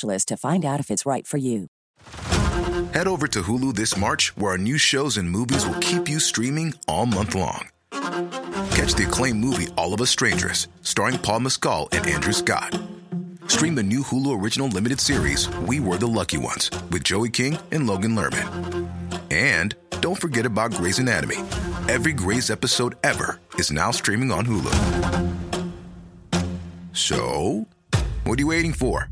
to find out if it's right for you. Head over to Hulu this March, where our new shows and movies will keep you streaming all month long. Catch the acclaimed movie All of Us Strangers, starring Paul Mescal and Andrew Scott. Stream the new Hulu original limited series We Were the Lucky Ones with Joey King and Logan Lerman. And don't forget about Grey's Anatomy. Every Grey's episode ever is now streaming on Hulu. So, what are you waiting for?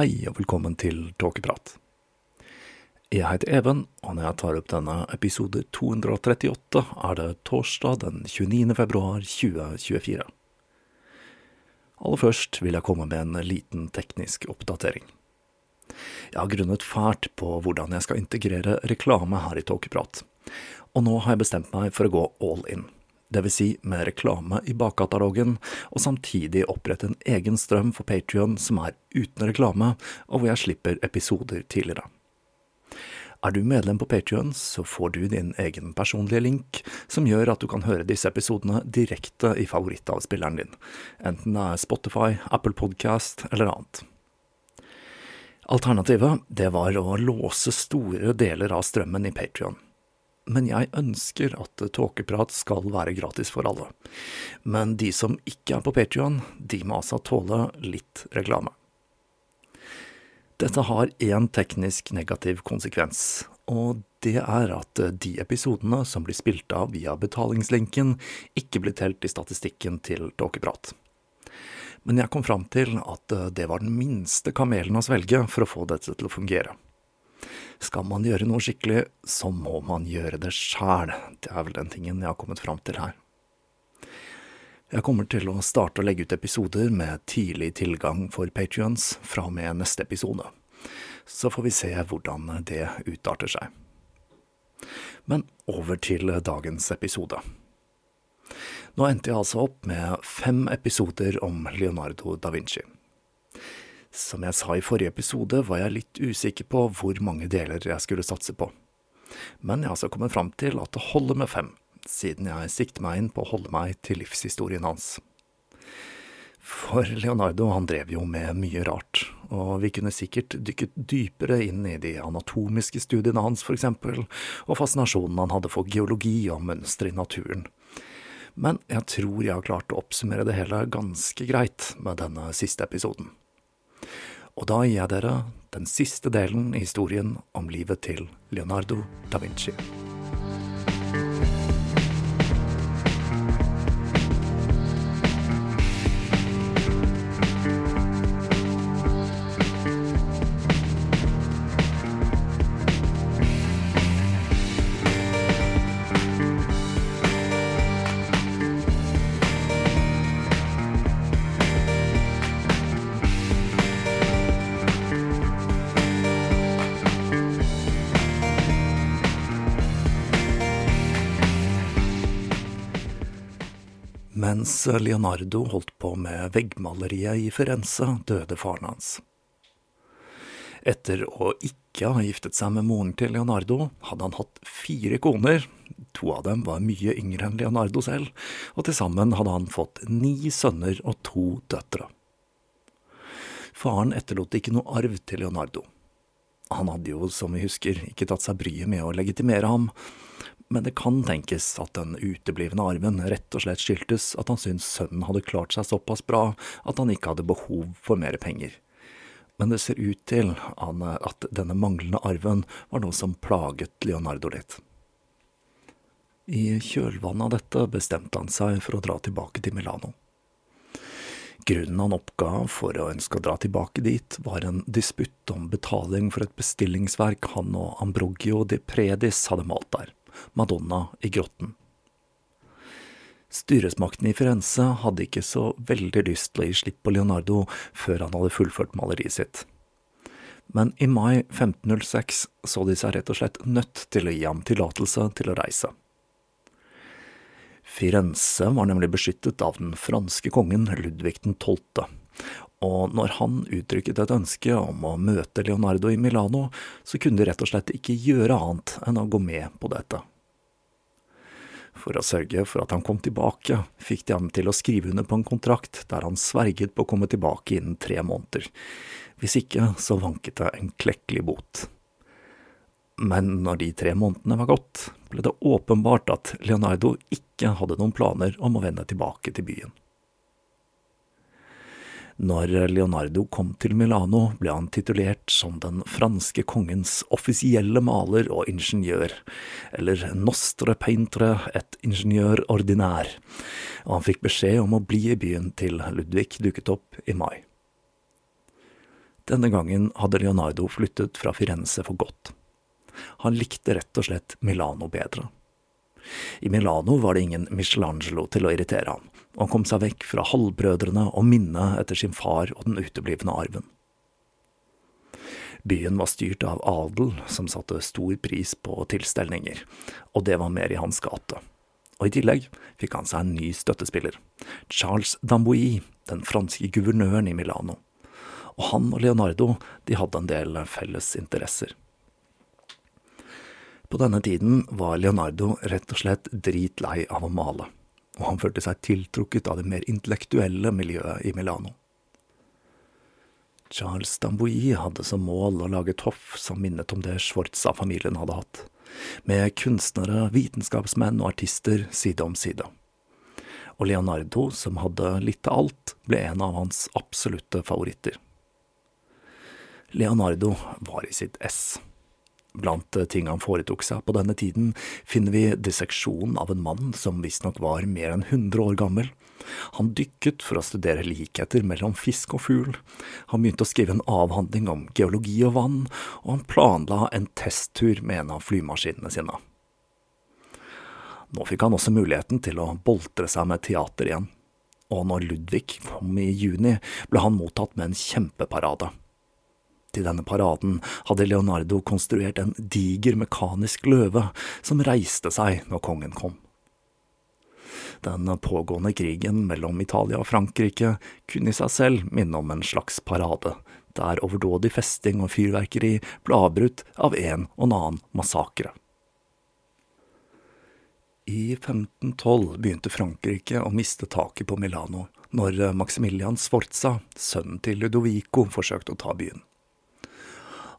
Hei og velkommen til Tåkeprat. Jeg heter Even, og når jeg tar opp denne episode 238, er det torsdag den 29. februar 2024. Aller først vil jeg komme med en liten teknisk oppdatering. Jeg har grunnet fælt på hvordan jeg skal integrere reklame her i Tåkeprat, og nå har jeg bestemt meg for å gå all in. Vil si med reklame i bakkatalogen, og samtidig opprette en egen strøm for Patrion som er uten reklame, og hvor jeg slipper episoder tidligere. Er du medlem på Patrion, så får du din egen personlige link, som gjør at du kan høre disse episodene direkte i favorittavspilleren din, enten det er Spotify, Apple Podcast eller annet. Alternativet, det var å låse store deler av strømmen i Patrion men jeg ønsker at Tåkeprat skal være gratis for alle. Men de som ikke er på Patrion, de må altså tåle litt reklame. Dette har én teknisk negativ konsekvens, og det er at de episodene som blir spilt av via betalingslinken, ikke blir telt i statistikken til Tåkeprat. Men jeg kom fram til at det var den minste kamelen å svelge for å få dette til å fungere. Skal man gjøre noe skikkelig, så må man gjøre det sjæl. Det er vel den tingen jeg har kommet fram til her. Jeg kommer til å starte å legge ut episoder med tidlig tilgang for patrions fra og med neste episode. Så får vi se hvordan det utarter seg. Men over til dagens episode. Nå endte jeg altså opp med fem episoder om Leonardo da Vinci. Som jeg sa i forrige episode, var jeg litt usikker på hvor mange deler jeg skulle satse på. Men jeg har altså kommet fram til at det holder med fem, siden jeg sikter meg inn på å holde meg til livshistorien hans. For Leonardo han drev jo med mye rart, og vi kunne sikkert dykket dypere inn i de anatomiske studiene hans, for eksempel, og fascinasjonen han hadde for geologi og mønstre i naturen. Men jeg tror jeg har klart å oppsummere det hele ganske greit med denne siste episoden. Og da gir jeg dere den siste delen i historien om livet til Leonardo da Vinci. Mens Leonardo holdt på med veggmaleriet i Firenze, døde faren hans. Etter å ikke ha giftet seg med moren til Leonardo, hadde han hatt fire koner. To av dem var mye yngre enn Leonardo selv, og til sammen hadde han fått ni sønner og to døtre. Faren etterlot ikke noe arv til Leonardo. Han hadde jo, som vi husker, ikke tatt seg bryet med å legitimere ham, men det kan tenkes at den uteblivende arven rett og slett skyldtes at han syntes sønnen hadde klart seg såpass bra at han ikke hadde behov for mer penger men det ser ut til at denne manglende arven var noe som plaget Leonardo litt. I kjølvannet av dette bestemte han seg for å dra tilbake til Milano. Grunnen han oppga for å ønske å dra tilbake dit, var en disputt om betaling for et bestillingsverk han og Ambrogio de Predis hadde malt der, Madonna i grotten. Styresmakten i Firenze hadde ikke så veldig lyst til å gi slipp på Leonardo før han hadde fullført maleriet sitt. Men i mai 1506 så de seg rett og slett nødt til å gi ham tillatelse til å reise. Firenze var nemlig beskyttet av den franske kongen Ludvig 12., og når han uttrykket et ønske om å møte Leonardo i Milano, så kunne de rett og slett ikke gjøre annet enn å gå med på dette. For å sørge for at han kom tilbake, fikk de ham til å skrive under på en kontrakt der han sverget på å komme tilbake innen tre måneder. Hvis ikke, så vanket det en klekkelig bot. Men når de tre månedene var gått, ble det åpenbart at Leonardo ikke hadde noen planer om å vende tilbake til byen. Når Leonardo kom til Milano, ble han titulert som den franske kongens offisielle maler og ingeniør, eller nostre peintre et ingeniør ordinær, og han fikk beskjed om å bli i byen til Ludvig dukket opp i mai. Denne gangen hadde Leonardo flyttet fra Firenze for godt. Han likte rett og slett Milano bedre. I Milano var det ingen Michelangelo til å irritere ham, og han kom seg vekk fra halvbrødrene og minnet etter sin far og den uteblivende arven. Byen var styrt av adel, som satte stor pris på tilstelninger, og det var mer i hans gate. Og i tillegg fikk han seg en ny støttespiller, Charles Dambouilly, den franske guvernøren i Milano. Og han og Leonardo, de hadde en del felles interesser. På denne tiden var Leonardo rett og slett dritlei av å male, og han følte seg tiltrukket av det mer intellektuelle miljøet i Milano. Charles Dambouilly hadde som mål å lage et hoff som minnet om det Schwartza-familien hadde hatt, med kunstnere, vitenskapsmenn og artister side om side. Og Leonardo, som hadde litt av alt, ble en av hans absolutte favoritter. Leonardo var i sitt ess. Blant ting han foretok seg på denne tiden, finner vi disseksjonen av en mann som visstnok var mer enn 100 år gammel. Han dykket for å studere likheter mellom fisk og fugl, han begynte å skrive en avhandling om geologi og vann, og han planla en testtur med en av flymaskinene sine. Nå fikk han også muligheten til å boltre seg med teater igjen, og når Ludvig kom i juni, ble han mottatt med en kjempeparade. Til denne paraden hadde Leonardo konstruert en diger mekanisk løve som reiste seg når kongen kom. Den pågående krigen mellom Italia og Frankrike kunne i seg selv minne om en slags parade, der overdådig festing og fyrverkeri ble avbrutt av en og en annen massakre. I 1512 begynte Frankrike å miste taket på Milano, når Maximilian Sforza, sønnen til Ludovico, forsøkte å ta byen.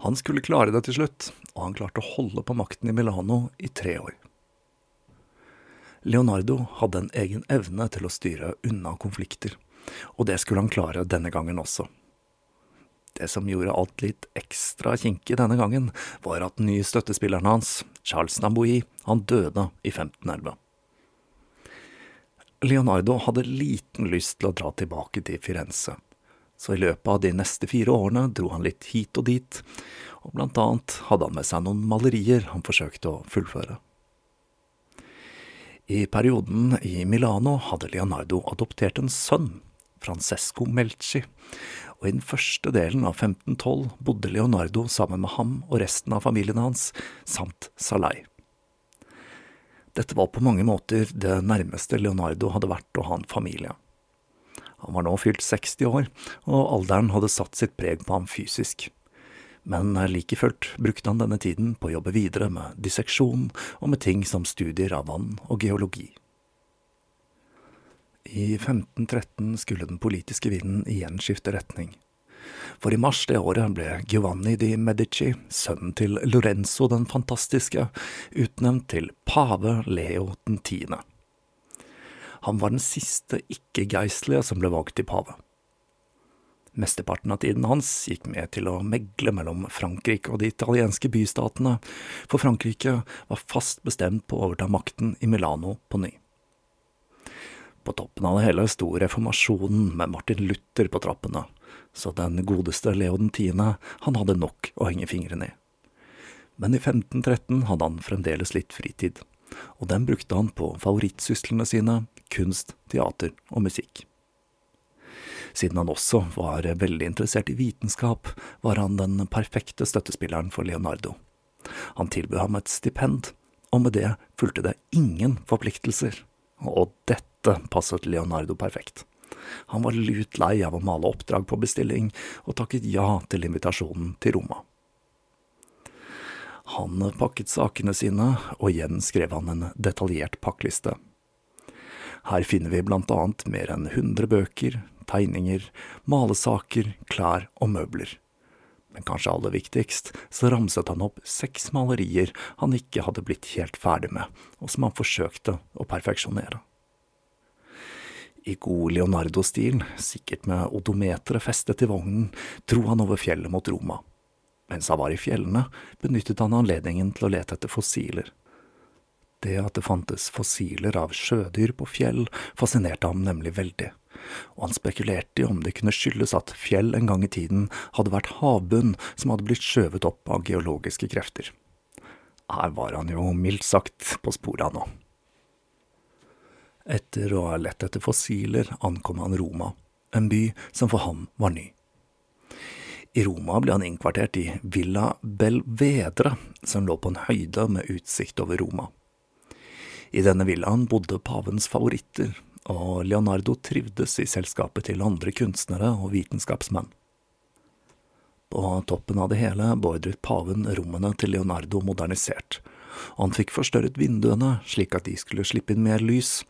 Han skulle klare det til slutt, og han klarte å holde på makten i Milano i tre år. Leonardo hadde en egen evne til å styre unna konflikter, og det skulle han klare denne gangen også. Det som gjorde alt litt ekstra kinkig denne gangen, var at den nye støttespilleren hans, Charles Namboui, han døde i 1511. Leonardo hadde liten lyst til å dra tilbake til Firenze, så i løpet av de neste fire årene dro han litt hit og dit, og blant annet hadde han med seg noen malerier han forsøkte å fullføre. I perioden i Milano hadde Leonardo adoptert en sønn, Francesco Melci, og i den første delen av 1512 bodde Leonardo sammen med ham og resten av familien hans, samt Salai. Dette var på mange måter det nærmeste Leonardo hadde vært å ha en familie. Han var nå fylt 60 år, og alderen hadde satt sitt preg på ham fysisk. Men like fullt brukte han denne tiden på å jobbe videre med disseksjon og med ting som studier av vann og geologi. I 1513 skulle den politiske vinden igjen skifte retning. For i mars det året ble Giovanni di Medici, sønnen til Lorenzo den fantastiske, utnevnt til pave Leo den tiende. Han var den siste ikke-geistlige som ble valgt til pave. Mesteparten av tiden hans gikk med til å megle mellom Frankrike og de italienske bystatene, for Frankrike var fast bestemt på å overta makten i Milano på ny. På toppen av det hele sto reformasjonen med Martin Luther på trappene, så den godeste Leo den tiende, han hadde nok å henge fingrene i. Men i 1513 hadde han fremdeles litt fritid, og den brukte han på favorittsyslene sine, kunst, teater og musikk. Siden han også var veldig interessert i vitenskap, var han den perfekte støttespilleren for Leonardo. Han tilbød ham et stipend, og med det fulgte det ingen forpliktelser. Og dette passet Leonardo perfekt. Han var lut lei av å male oppdrag på bestilling, og takket ja til invitasjonen til Roma. Han pakket sakene sine, og igjen skrev han en detaljert pakkliste. Her finner vi blant annet mer enn hundre bøker, tegninger, malesaker, klær og møbler. Men kanskje aller viktigst, så ramset han opp seks malerier han ikke hadde blitt helt ferdig med, og som han forsøkte å perfeksjonere. I god Leonardo-stil, sikkert med odometeret festet til vognen, dro han over fjellet mot Roma. Mens han var i fjellene, benyttet han anledningen til å lete etter fossiler. Det at det fantes fossiler av sjødyr på fjell, fascinerte ham nemlig veldig, og han spekulerte i om det kunne skyldes at fjell en gang i tiden hadde vært havbunn som hadde blitt skjøvet opp av geologiske krefter. Her var han jo mildt sagt på sporet nå. Etter å ha lett etter fossiler ankom han Roma, en by som for ham var ny. I Roma ble han innkvartert i Villa Belvedre, som lå på en høyde med utsikt over Roma. I denne villaen bodde pavens favoritter, og Leonardo trivdes i selskapet til andre kunstnere og vitenskapsmenn. På toppen av det hele beordret paven rommene til Leonardo modernisert, han fikk forstørret vinduene slik at de skulle slippe inn mer lys,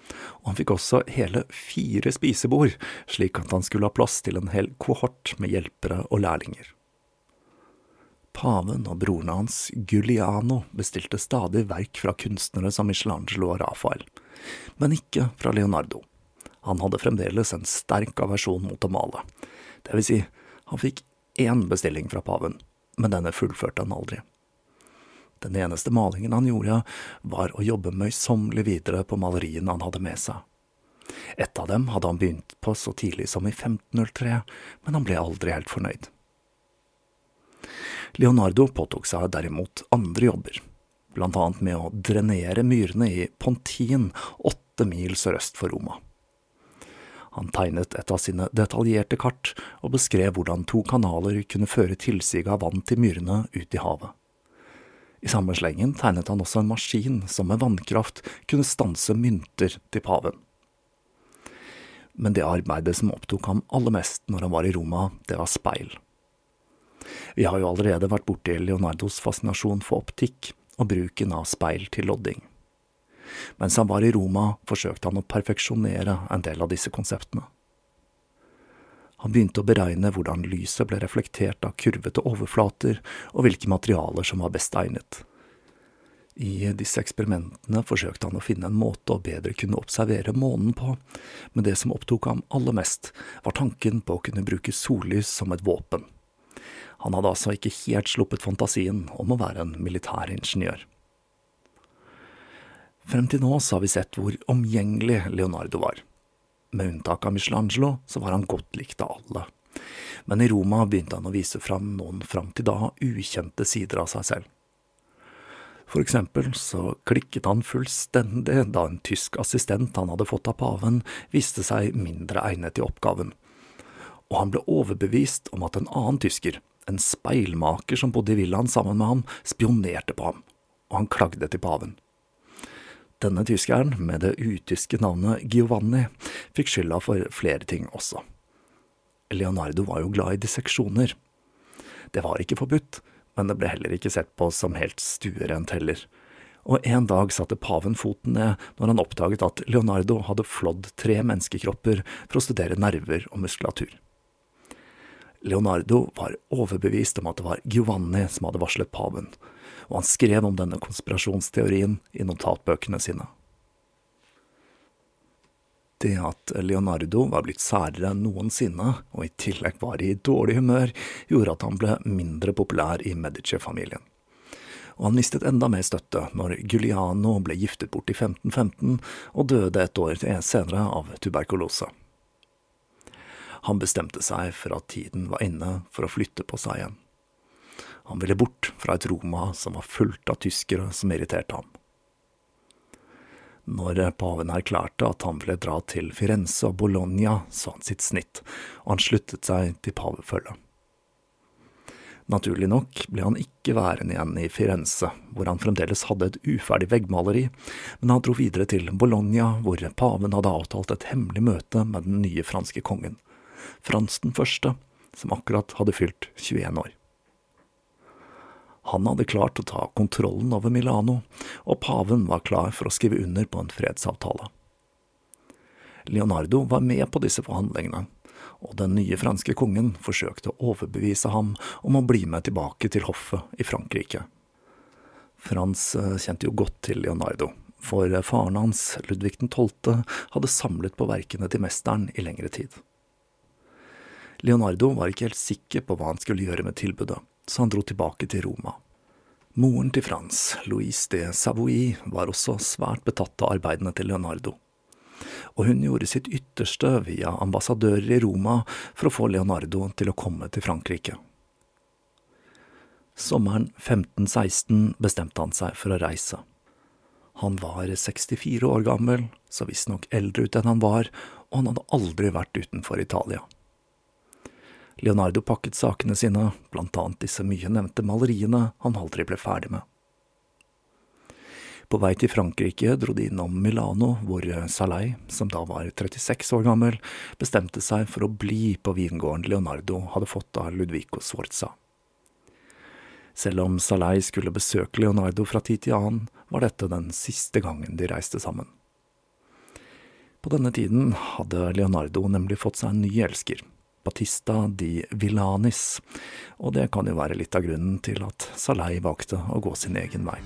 og han fikk også hele fire spisebord, slik at han skulle ha plass til en hel kohort med hjelpere og lærlinger. Paven og broren hans, Giuliano, bestilte stadig verk fra kunstnere som Michelangelo og Rafael, men ikke fra Leonardo. Han hadde fremdeles en sterk aversjon mot å male, det vil si, han fikk én bestilling fra paven, men denne fullførte han aldri. Den eneste malingen han gjorde, var å jobbe møysommelig videre på maleriene han hadde med seg. Et av dem hadde han begynt på så tidlig som i 1503, men han ble aldri helt fornøyd. Leonardo påtok seg derimot andre jobber, blant annet med å drenere myrene i Pontin, åtte mil sørøst for Roma. Han tegnet et av sine detaljerte kart og beskrev hvordan to kanaler kunne føre tilsiget av vann til myrene ut i havet. I samme slengen tegnet han også en maskin som med vannkraft kunne stanse mynter til paven. Men det arbeidet som opptok ham aller mest når han var i Roma, det var speil. Vi har jo allerede vært borti Leonardos fascinasjon for optikk og bruken av speil til lodding. Mens han var i Roma, forsøkte han å perfeksjonere en del av disse konseptene. Han begynte å beregne hvordan lyset ble reflektert av kurvete overflater, og hvilke materialer som var best egnet. I disse eksperimentene forsøkte han å finne en måte å bedre kunne observere månen på, men det som opptok ham aller mest, var tanken på å kunne bruke sollys som et våpen. Han hadde altså ikke helt sluppet fantasien om å være en militæringeniør. Frem til nå så har vi sett hvor omgjengelig Leonardo var. Med unntak av Michelangelo så var han godt likt av alle. Men i Roma begynte han å vise fram noen fram til da ukjente sider av seg selv. For eksempel så klikket han fullstendig da en tysk assistent han hadde fått av paven, viste seg mindre egnet til oppgaven, og han ble overbevist om at en annen tysker, en speilmaker som bodde i villaen sammen med ham, spionerte på ham, og han klagde til paven. Denne tyskeren, med det utyske navnet Giovanni, fikk skylda for flere ting også. Leonardo var jo glad i disseksjoner. Det var ikke forbudt, men det ble heller ikke sett på som helt stuerent heller. Og en dag satte paven foten ned når han oppdaget at Leonardo hadde flådd tre menneskekropper for å studere nerver og muskulatur. Leonardo var overbevist om at det var Giovanni som hadde varslet paven, og han skrev om denne konspirasjonsteorien i notatbøkene sine. Det at Leonardo var blitt særere enn noensinne, og i tillegg var i dårlig humør, gjorde at han ble mindre populær i Medici-familien. Og han mistet enda mer støtte når Giuliano ble giftet bort i 1515 og døde et år senere av tuberkulose. Han bestemte seg for at tiden var inne for å flytte på seg igjen. Han ville bort fra et Roma som var fullt av tyskere som irriterte ham. Når paven erklærte at han ville dra til Firenze og Bologna, så han sitt snitt, og han sluttet seg til pavefølget. Naturlig nok ble han ikke værende igjen i Firenze, hvor han fremdeles hadde et uferdig veggmaleri, men han dro videre til Bologna, hvor paven hadde avtalt et hemmelig møte med den nye franske kongen, Frans den første, som akkurat hadde fylt 21 år. Han hadde klart å ta kontrollen over Milano, og paven var klar for å skrive under på en fredsavtale. Leonardo var med på disse forhandlingene, og den nye franske kongen forsøkte å overbevise ham om å bli med tilbake til hoffet i Frankrike. Frans eh, kjente jo godt til Leonardo, for faren hans, Ludvig 12., hadde samlet på verkene til mesteren i lengre tid. Leonardo var ikke helt sikker på hva han skulle gjøre med tilbudet, så han dro tilbake til Roma. Moren til Frans, Louise de Savoy, var også svært betatt av arbeidene til Leonardo, og hun gjorde sitt ytterste via ambassadører i Roma for å få Leonardo til å komme til Frankrike. Sommeren 1516 bestemte han seg for å reise. Han var 64 år gammel, så visstnok eldre ut enn han var, og han hadde aldri vært utenfor Italia. Leonardo pakket sakene sine, blant annet disse mye nevnte maleriene han aldri ble ferdig med. På vei til Frankrike dro de innom Milano, hvor Salai, som da var 36 år gammel, bestemte seg for å bli på vingården Leonardo hadde fått av Ludvico Sforza. Selv om Salai skulle besøke Leonardo fra tid til annen, var dette den siste gangen de reiste sammen. På denne tiden hadde Leonardo nemlig fått seg en ny elsker, Batista di Villanis, og det kan jo være litt av grunnen til at Salei valgte å gå sin egen vei.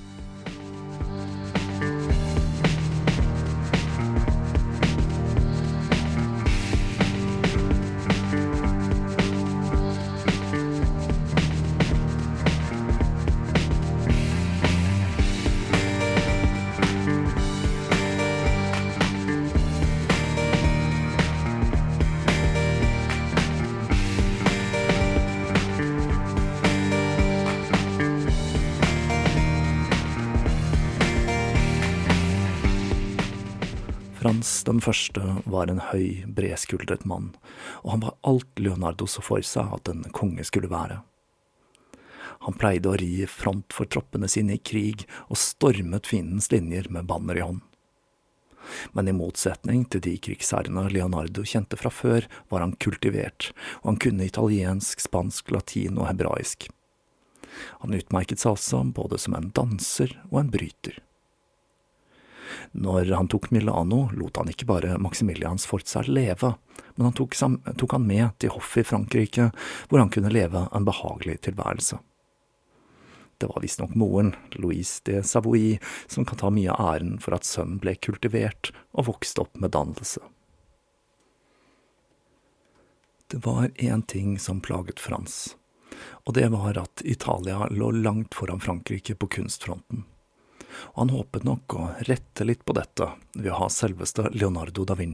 Frans den første var en høy, bredskuldret mann, og han var alt Leonardo så for seg at en konge skulle være. Han pleide å ri i front for troppene sine i krig og stormet fiendens linjer med banner i hånd. Men i motsetning til de krigsherrene Leonardo kjente fra før, var han kultivert, og han kunne italiensk, spansk, latin og hebraisk. Han utmerket seg også både som en danser og en bryter. Når han tok Milano, lot han ikke bare Maximilians Forza leve, men han tok, tok han med til hoffet i Frankrike, hvor han kunne leve en behagelig tilværelse. Det var visstnok moren, Louise de Savoy, som kan ta mye av æren for at sønnen ble kultivert og vokste opp med dannelse. Det var én ting som plaget Frans, og det var at Italia lå langt foran Frankrike på kunstfronten og han håpet nok å rette litt på dette ved å ha selveste Leonardo da Vinci.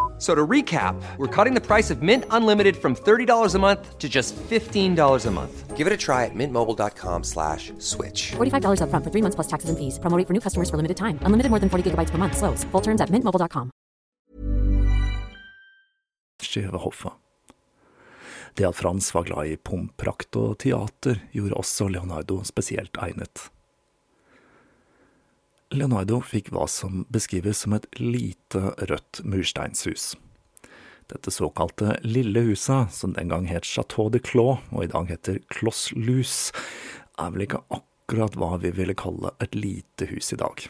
F- So to recap, we're cutting the price of Mint Unlimited from $30 a month to just $15 a month. Give it a try at mintmobile.com slash switch. $45 upfront for three months plus taxes and fees. Promo rate for new customers for limited time. Unlimited more than 40 gigabytes per month. Slows. Full terms at mintmobile.com. skjeve hoffet. Det at Frans var glad i pomprakt og teater, gjorde også Leonardo spesielt egnet. Leonardo fikk hva som beskrives som et lite, rødt mursteinshus. Dette såkalte lille huset, som den gang het Chateau de Clos, og i dag heter Kloss Lus, er vel ikke akkurat hva vi ville kalle et lite hus i dag.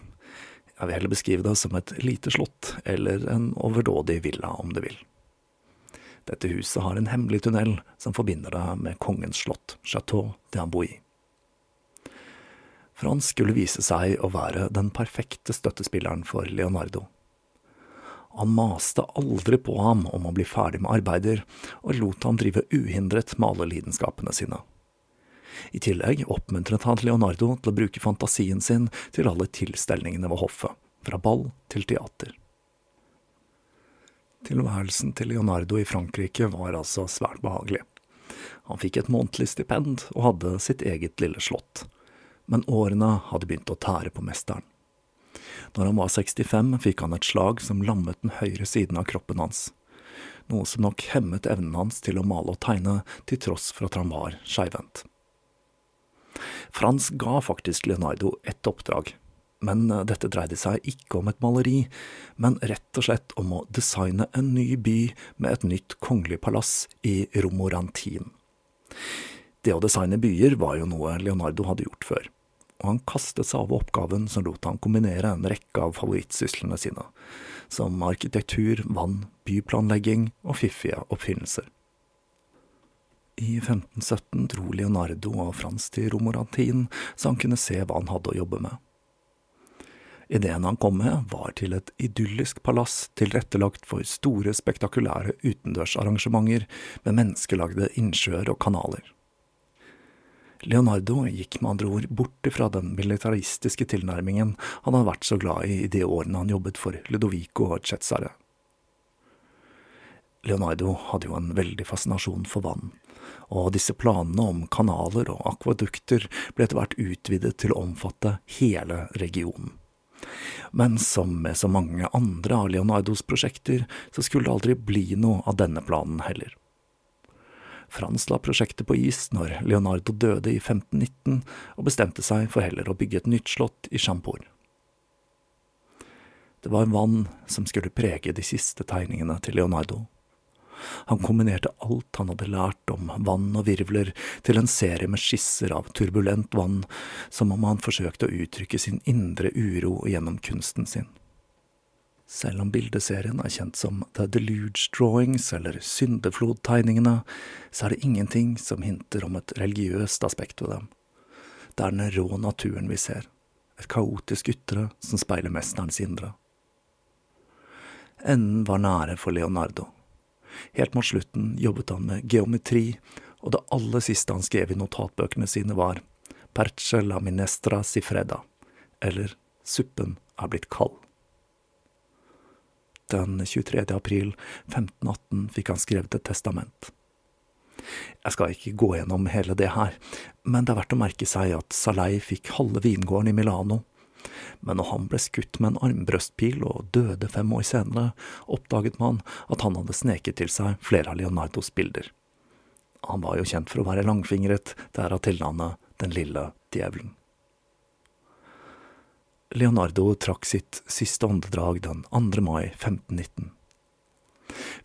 Jeg vil heller beskrive det som et lite slott, eller en overdådig villa, om du vil. Dette huset har en hemmelig tunnel som forbinder det med kongens slott, Chateau d'Amboy. han skulle vise seg å være den perfekte støttespilleren for Leonardo. Han maste aldri på ham om å bli ferdig med arbeider, og lot ham drive uhindret med alle lidenskapene sine. I tillegg oppmuntret han Leonardo til å bruke fantasien sin til alle tilstelningene ved hoffet, fra ball til teater. Tilværelsen til Leonardo i Frankrike var altså svært behagelig. Han fikk et månedlig stipend og hadde sitt eget lille slott, men årene hadde begynt å tære på mesteren. Når han var 65, fikk han et slag som lammet den høyre siden av kroppen hans, noe som nok hemmet evnen hans til å male og tegne, til tross for at han var skeivhendt. Frans ga faktisk Leonardo ett oppdrag, men dette dreide seg ikke om et maleri, men rett og slett om å designe en ny by med et nytt kongelig palass i Romorantin. Det å designe byer var jo noe Leonardo hadde gjort før, og han kastet seg over oppgaven som lot han kombinere en rekke av favorittsyslene sine, som arkitektur, vann, byplanlegging og fiffige oppfinnelser. I 1517 dro Leonardo og Frans til Romorantin, så han kunne se hva han hadde å jobbe med. Ideen han kom med, var til et idyllisk palass tilrettelagt for store, spektakulære utendørsarrangementer med menneskelagde innsjøer og kanaler. Leonardo gikk med andre ord bort fra den militaristiske tilnærmingen han hadde vært så glad i i de årene han jobbet for Ludovico og Cesare. Leonardo hadde jo en veldig fascinasjon for vann, og disse planene om kanaler og akvadukter ble etter hvert utvidet til å omfatte hele regionen. Men som med så mange andre av Leonardos prosjekter, så skulle det aldri bli noe av denne planen heller. Frans la prosjektet på is når Leonardo døde i 1519, og bestemte seg for heller å bygge et nytt slott i Champour. Det var vann som skulle prege de siste tegningene til Leonardo. Han kombinerte alt han hadde lært om vann og virvler, til en serie med skisser av turbulent vann, som om han forsøkte å uttrykke sin indre uro gjennom kunsten sin. Selv om bildeserien er kjent som The Deluge Drawings, eller Syndeflodtegningene, så er det ingenting som hinter om et religiøst aspekt ved dem. Det er den rå naturen vi ser, et kaotisk ytre som speiler mesterens indre. Enden var nære for Leonardo. Helt mot slutten jobbet han med geometri, og det aller siste han skrev i notatbøkene sine var Perce la minestra si freda, eller Suppen er blitt kald. Den 23. april 1518 fikk han skrevet et testament. Jeg skal ikke gå gjennom hele det her, men det er verdt å merke seg at Salei fikk halve vingården i Milano, men når han ble skutt med en armbrøstpil og døde fem år senere, oppdaget man at han hadde sneket til seg flere av Leonardos bilder. Han var jo kjent for å være langfingret, derav tilnavnet Den lille djevelen. Leonardo trakk sitt siste åndedrag den 2. mai 1519.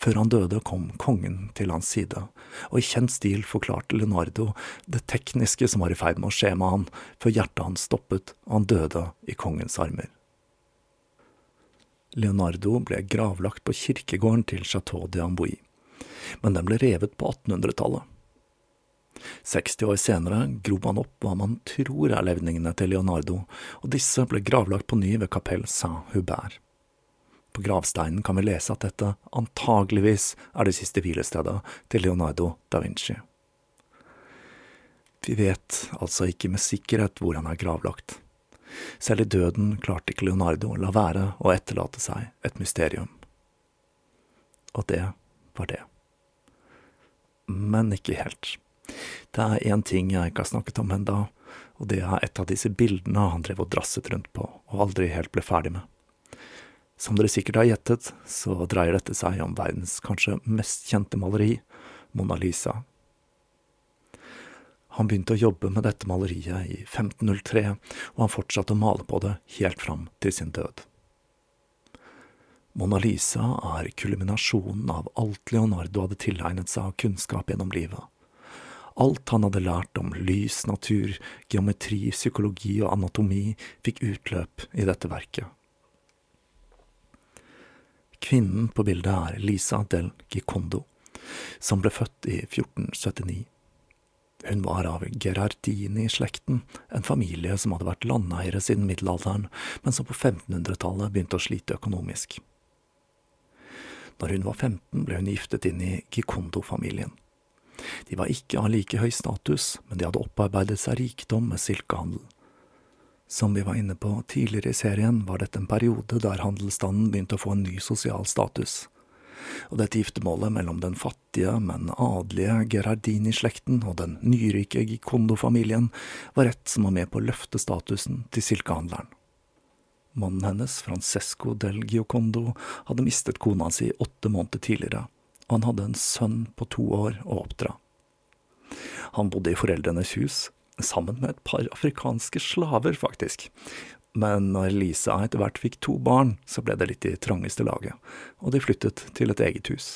Før han døde, kom kongen til hans side, og i kjent stil forklarte Leonardo det tekniske som var i ferd med å skje med han, før hjertet hans stoppet og han døde i kongens armer. Leonardo ble gravlagt på kirkegården til Chateau de Ambouy, men den ble revet på 1800-tallet. 60 år senere grov man opp hva man tror er levningene til Leonardo, og disse ble gravlagt på ny ved Kapell Saint-Hubert. På gravsteinen kan vi lese at dette antageligvis er det siste hvilestedet til Leonardo da Vinci. Vi vet altså ikke med sikkerhet hvor han er gravlagt. Selv i døden klarte ikke Leonardo å la være å etterlate seg et mysterium. Og det var det. Men ikke helt. Det er én ting jeg ikke har snakket om enda, og det er et av disse bildene han drev og drasset rundt på og aldri helt ble ferdig med. Som dere sikkert har gjettet, så dreier dette seg om verdens kanskje mest kjente maleri, Mona Lisa. Han begynte å jobbe med dette maleriet i 1503, og han fortsatte å male på det helt fram til sin død. Mona Lisa er kulminasjonen av alt Leonardo hadde tilegnet seg av kunnskap gjennom livet. Alt han hadde lært om lys, natur, geometri, psykologi og anatomi, fikk utløp i dette verket. Kvinnen på bildet er Lisa del Gikondo, som ble født i 1479. Hun var av Gerardini-slekten, en familie som hadde vært landeiere siden middelalderen, men som på 1500-tallet begynte å slite økonomisk. Når hun var 15, ble hun giftet inn i Gicondo-familien. De var ikke av like høy status, men de hadde opparbeidet seg rikdom med silkehandel. Som vi var inne på tidligere i serien, var dette en periode der handelsstanden begynte å få en ny sosial status. Og dette giftermålet mellom den fattige, men adelige Gerardini-slekten og den nyrike Gikondo-familien var et som var med på å løfte statusen til silkehandleren. Mannen hennes, Francesco del Giocondo, hadde mistet kona si åtte måneder tidligere, og han hadde en sønn på to år å oppdra. Han bodde i foreldrenes hus, sammen med et par afrikanske slaver, faktisk. Men når Lisa etter hvert fikk to barn, så ble det litt i trangeste laget, og de flyttet til et eget hus.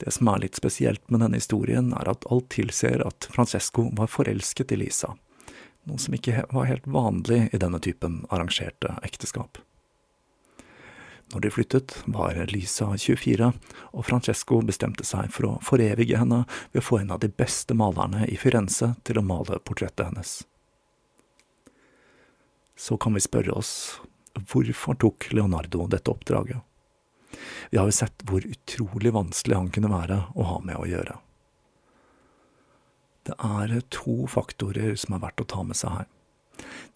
Det som er litt spesielt med denne historien, er at alt tilsier at Francesco var forelsket i Lisa, noe som ikke var helt vanlig i denne typen arrangerte ekteskap. Når de flyttet, var Lisa 24, og Francesco bestemte seg for å forevige henne ved å få en av de beste malerne i Firenze til å male portrettet hennes. Så kan vi spørre oss hvorfor tok Leonardo dette oppdraget? Vi har jo sett hvor utrolig vanskelig han kunne være å ha med å gjøre. Det er to faktorer som er verdt å ta med seg her.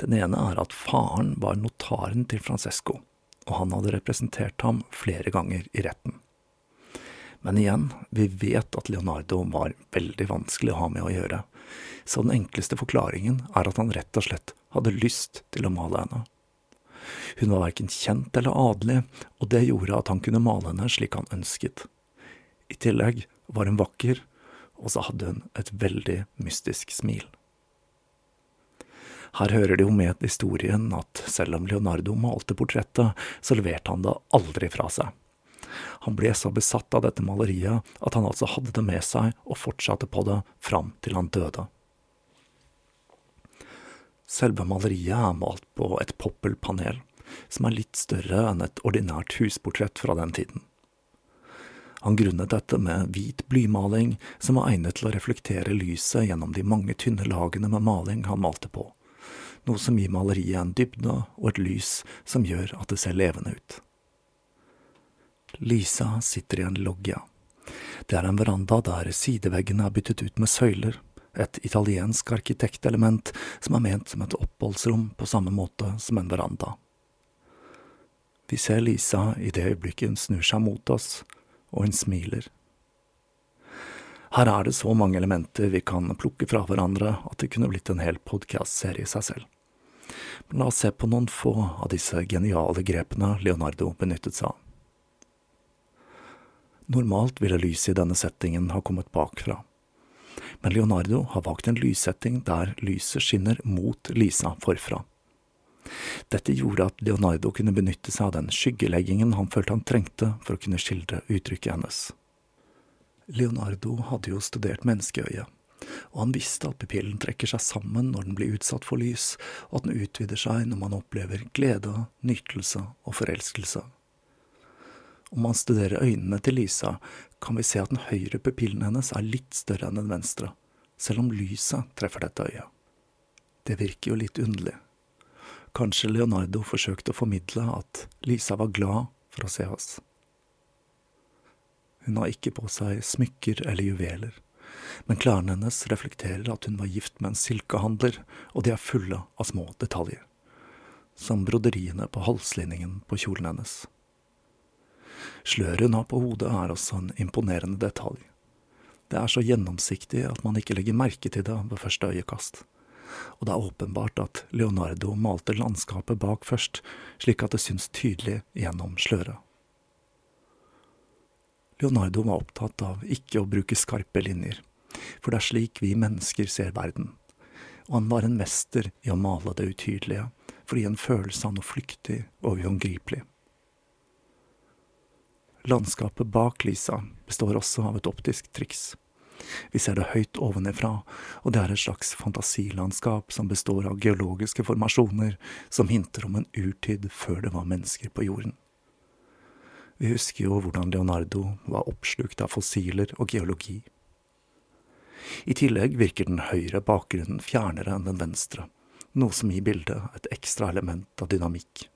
Den ene er at faren var notaren til Francesco og han hadde representert ham flere ganger i retten. Men igjen, vi vet at Leonardo var veldig vanskelig å ha med å gjøre, så den enkleste forklaringen er at han rett og slett hadde lyst til å male henne. Hun var verken kjent eller adelig, og det gjorde at han kunne male henne slik han ønsket. I tillegg var hun vakker, og så hadde hun et veldig mystisk smil. Her hører det jo med historien at selv om Leonardo malte portrettet, så leverte han det aldri fra seg. Han ble så besatt av dette maleriet at han altså hadde det med seg og fortsatte på det fram til han døde. Selve maleriet er malt på et poppelpanel, som er litt større enn et ordinært husportrett fra den tiden. Han grunnet dette med hvit blymaling, som var egnet til å reflektere lyset gjennom de mange tynne lagene med maling han malte på noe som gir maleriet en dybde og et lys som gjør at det ser levende ut. Lisa sitter i en loggia. Det er en veranda der sideveggene er byttet ut med søyler, et italiensk arkitektelement som er ment som et oppholdsrom på samme måte som en veranda. Vi ser Lisa i det øyeblikket hun snur seg mot oss, og hun smiler. Her er det så mange elementer vi kan plukke fra hverandre at det kunne blitt en hel podkastserie i seg selv. Men la oss se på noen få av disse geniale grepene Leonardo benyttet seg av. Normalt ville lyset i denne settingen ha kommet bakfra, men Leonardo har valgt en lyssetting der lyset skinner mot Lisa forfra. Dette gjorde at Leonardo kunne benytte seg av den skyggeleggingen han følte han trengte for å kunne skildre uttrykket hennes. Leonardo hadde jo studert menneskeøyet, og han visste at pupillen trekker seg sammen når den blir utsatt for lys, og at den utvider seg når man opplever glede, nytelse og forelskelse. Om man studerer øynene til Lisa, kan vi se at den høyre pupillen hennes er litt større enn den venstre, selv om lyset treffer dette øyet. Det virker jo litt underlig. Kanskje Leonardo forsøkte å formidle at Lisa var glad for å se oss. Hun har ikke på seg smykker eller juveler, men klærne hennes reflekterer at hun var gift med en silkehandler, og de er fulle av små detaljer, som broderiene på halslinningen på kjolen hennes. Sløret hun har på hodet er også en imponerende detalj. Det er så gjennomsiktig at man ikke legger merke til det ved første øyekast. Og det er åpenbart at Leonardo malte landskapet bak først, slik at det syns tydelig gjennom sløret. Leonardo var opptatt av ikke å bruke skarpe linjer, for det er slik vi mennesker ser verden, og han var en mester i å male det utydelige, for å gi en følelse av noe flyktig og uangripelig. Landskapet bak Lisa består også av et optisk triks. Vi ser det høyt ovenifra, og det er et slags fantasilandskap som består av geologiske formasjoner som hinter om en urtid før det var mennesker på jorden. Vi husker jo hvordan Leonardo var oppslukt av fossiler og geologi. I tillegg virker den høyre bakgrunnen fjernere enn den venstre, noe som gir bildet et ekstra element av dynamikk.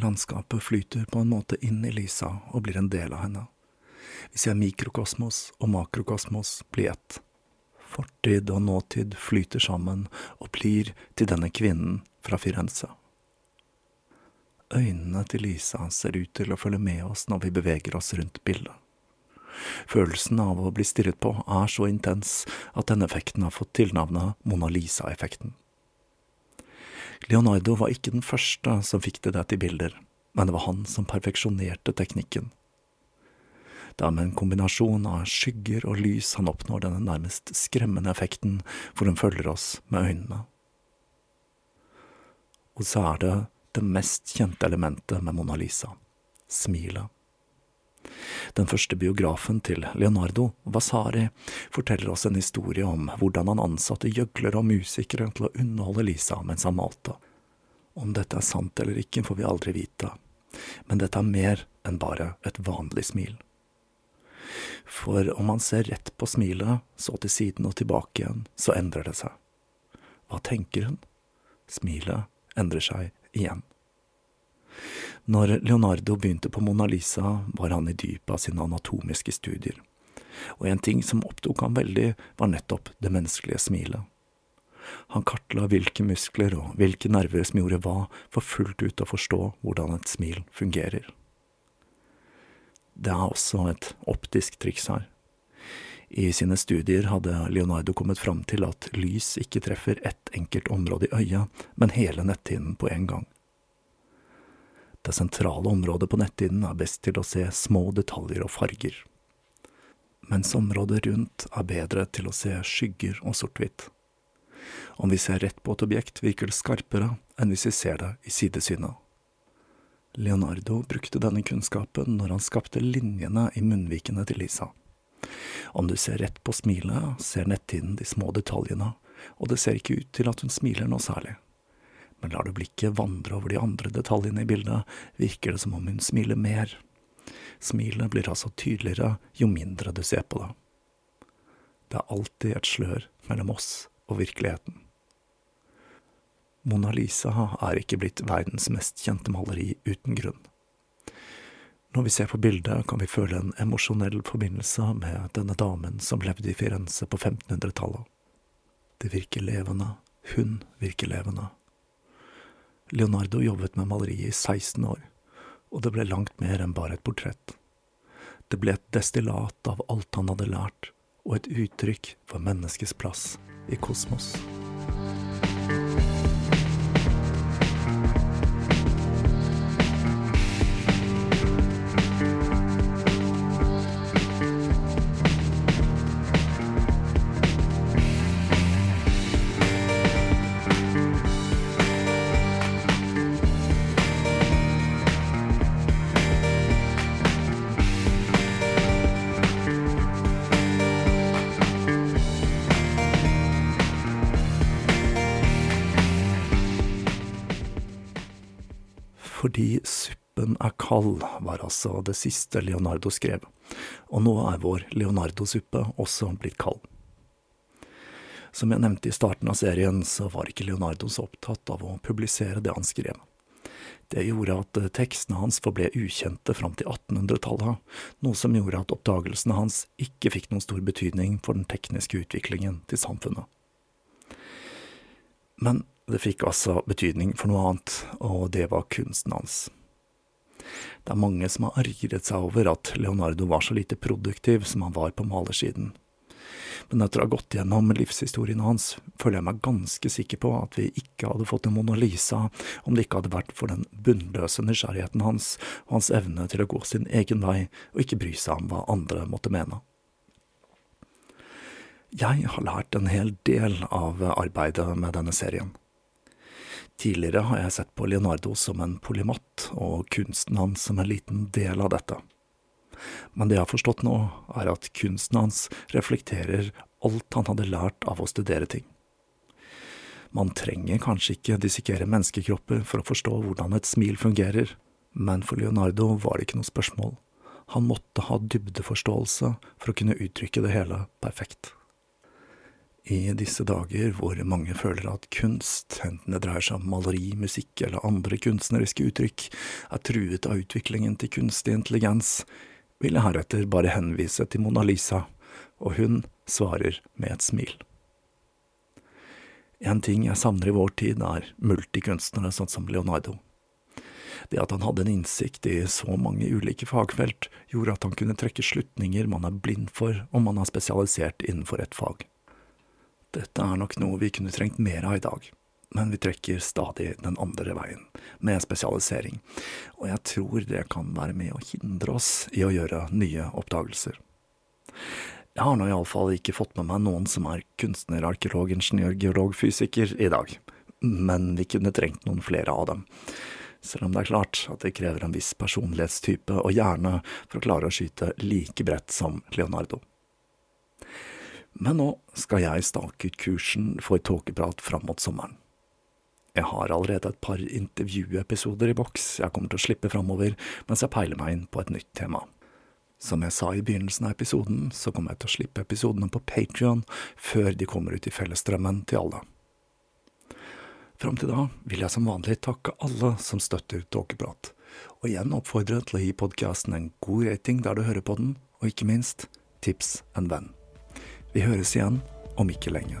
Landskapet flyter på en måte inn i Lisa og blir en del av henne. Vi ser mikrokosmos og makrokosmos bli ett. Fortid og nåtid flyter sammen og blir til denne kvinnen fra Firenze. Øynene til Lisa ser ut til å følge med oss når vi beveger oss rundt bildet. Følelsen av å bli stirret på er så intens at denne effekten har fått tilnavnet Mona Lisa-effekten. Leonardo var ikke den første som fikk det til bilder, men det var han som perfeksjonerte teknikken. Det er med en kombinasjon av skygger og lys han oppnår denne nærmest skremmende effekten hvor hun følger oss med øynene. Og så er det det mest kjente elementet med Mona Lisa – smilet. Den første biografen til Leonardo, Vasari, forteller oss en historie om hvordan han ansatte gjøglere og musikere til å underholde Lisa mens han malte. Om dette er sant eller ikke, får vi aldri vite, men dette er mer enn bare et vanlig smil. For om man ser rett på smilet, så til siden og tilbake igjen, så endrer det seg. Hva tenker hun? Smilet endrer seg igjen. Når Leonardo begynte på Mona Lisa, var han i dypet av sine anatomiske studier, og en ting som opptok ham veldig, var nettopp det menneskelige smilet. Han kartla hvilke muskler og hvilke nerver som gjorde hva, for fullt ut å forstå hvordan et smil fungerer. Det er også et optisk triks her. I sine studier hadde Leonardo kommet fram til at lys ikke treffer ett enkelt område i øyet, men hele netthinnen på en gang. Det sentrale området på netthinnen er best til å se små detaljer og farger, mens området rundt er bedre til å se skygger og sort-hvitt. Om vi ser rett på et objekt, virker det skarpere enn hvis vi ser det i sidesynet. Leonardo brukte denne kunnskapen når han skapte linjene i munnvikene til Lisa. Om du ser rett på smilet, ser netthinnen de små detaljene, og det ser ikke ut til at hun smiler noe særlig men lar du blikket vandre over de andre detaljene i bildet, virker det som om hun smiler mer. Smilet blir altså tydeligere jo mindre du ser på det. Det er alltid et slør mellom oss og virkeligheten. Mona Lisa er ikke blitt verdens mest kjente maleri uten grunn. Når vi ser på bildet, kan vi føle en emosjonell forbindelse med denne damen som levde i Firenze på 1500-tallet. Det virker levende, hun virker levende. Leonardo jobbet med maleriet i 16 år, og det ble langt mer enn bare et portrett. Det ble et destillat av alt han hadde lært, og et uttrykk for menneskets plass i kosmos. Fordi suppen er kald, var altså det siste Leonardo skrev, og nå er vår Leonardo-suppe også blitt kald. Som jeg nevnte i starten av serien, så var ikke Leonardo så opptatt av å publisere det han skrev. Det gjorde at tekstene hans forble ukjente fram til 1800-tallet, noe som gjorde at oppdagelsene hans ikke fikk noen stor betydning for den tekniske utviklingen til samfunnet. Men det fikk altså betydning for noe annet, og det var kunsten hans. Det er mange som har argret seg over at Leonardo var så lite produktiv som han var på malersiden. Men etter å ha gått gjennom livshistorien hans, føler jeg meg ganske sikker på at vi ikke hadde fått en Mona Lisa om det ikke hadde vært for den bunnløse nysgjerrigheten hans og hans evne til å gå sin egen vei og ikke bry seg om hva andre måtte mene. Jeg har lært en hel del av arbeidet med denne serien. Tidligere har jeg sett på Leonardo som en polymatt, og kunsten hans som en liten del av dette. Men det jeg har forstått nå, er at kunsten hans reflekterer alt han hadde lært av å studere ting. Man trenger kanskje ikke dissekere menneskekropper for å forstå hvordan et smil fungerer, men for Leonardo var det ikke noe spørsmål. Han måtte ha dybdeforståelse for å kunne uttrykke det hele perfekt. I disse dager hvor mange føler at kunst, enten det dreier seg om maleri, musikk eller andre kunstneriske uttrykk, er truet av utviklingen til kunstig intelligens, vil jeg heretter bare henvise til Mona Lisa, og hun svarer med et smil. En ting jeg savner i vår tid, er multikunstnere sånn som Leonardo. Det at han hadde en innsikt i så mange ulike fagfelt, gjorde at han kunne trekke slutninger man er blind for om man er spesialisert innenfor et fag. Dette er nok noe vi kunne trengt mer av i dag, men vi trekker stadig den andre veien, med spesialisering, og jeg tror det kan være med å hindre oss i å gjøre nye oppdagelser. Jeg har nå iallfall ikke fått med meg noen som er kunstner, arkeolog, ingeniør, geolog, fysiker i dag, men vi kunne trengt noen flere av dem. Selv om det er klart at det krever en viss personlighetstype og hjerne for å klare å skyte like bredt som Leonardo. Men nå skal jeg stake ut kursen for tåkeprat fram mot sommeren. Jeg har allerede et par intervjuepisoder i boks jeg kommer til å slippe framover mens jeg peiler meg inn på et nytt tema. Som jeg sa i begynnelsen av episoden, så kommer jeg til å slippe episodene på Patrion før de kommer ut i fellesstrømmen til alle. Fram til da vil jeg som vanlig takke alle som støtter Tåkeprat, og igjen oppfordre til å gi podkasten en god rating der du hører på den, og ikke minst, tips en venn. Vi høres igjen om ikke lenge.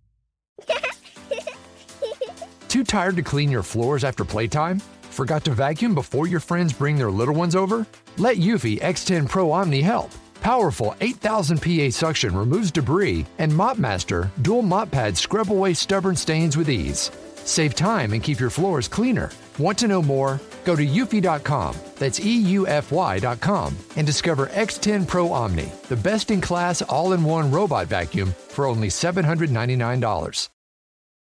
Too tired to clean your floors after playtime? Forgot to vacuum before your friends bring their little ones over? Let Eufy X10 Pro Omni help. Powerful 8000 PA suction removes debris, and MopMaster dual mop pads scrub away stubborn stains with ease. Save time and keep your floors cleaner. Want to know more? Go to eufy.com, that's EUFY.com, and discover X10 Pro Omni, the best in class all in one robot vacuum for only $799.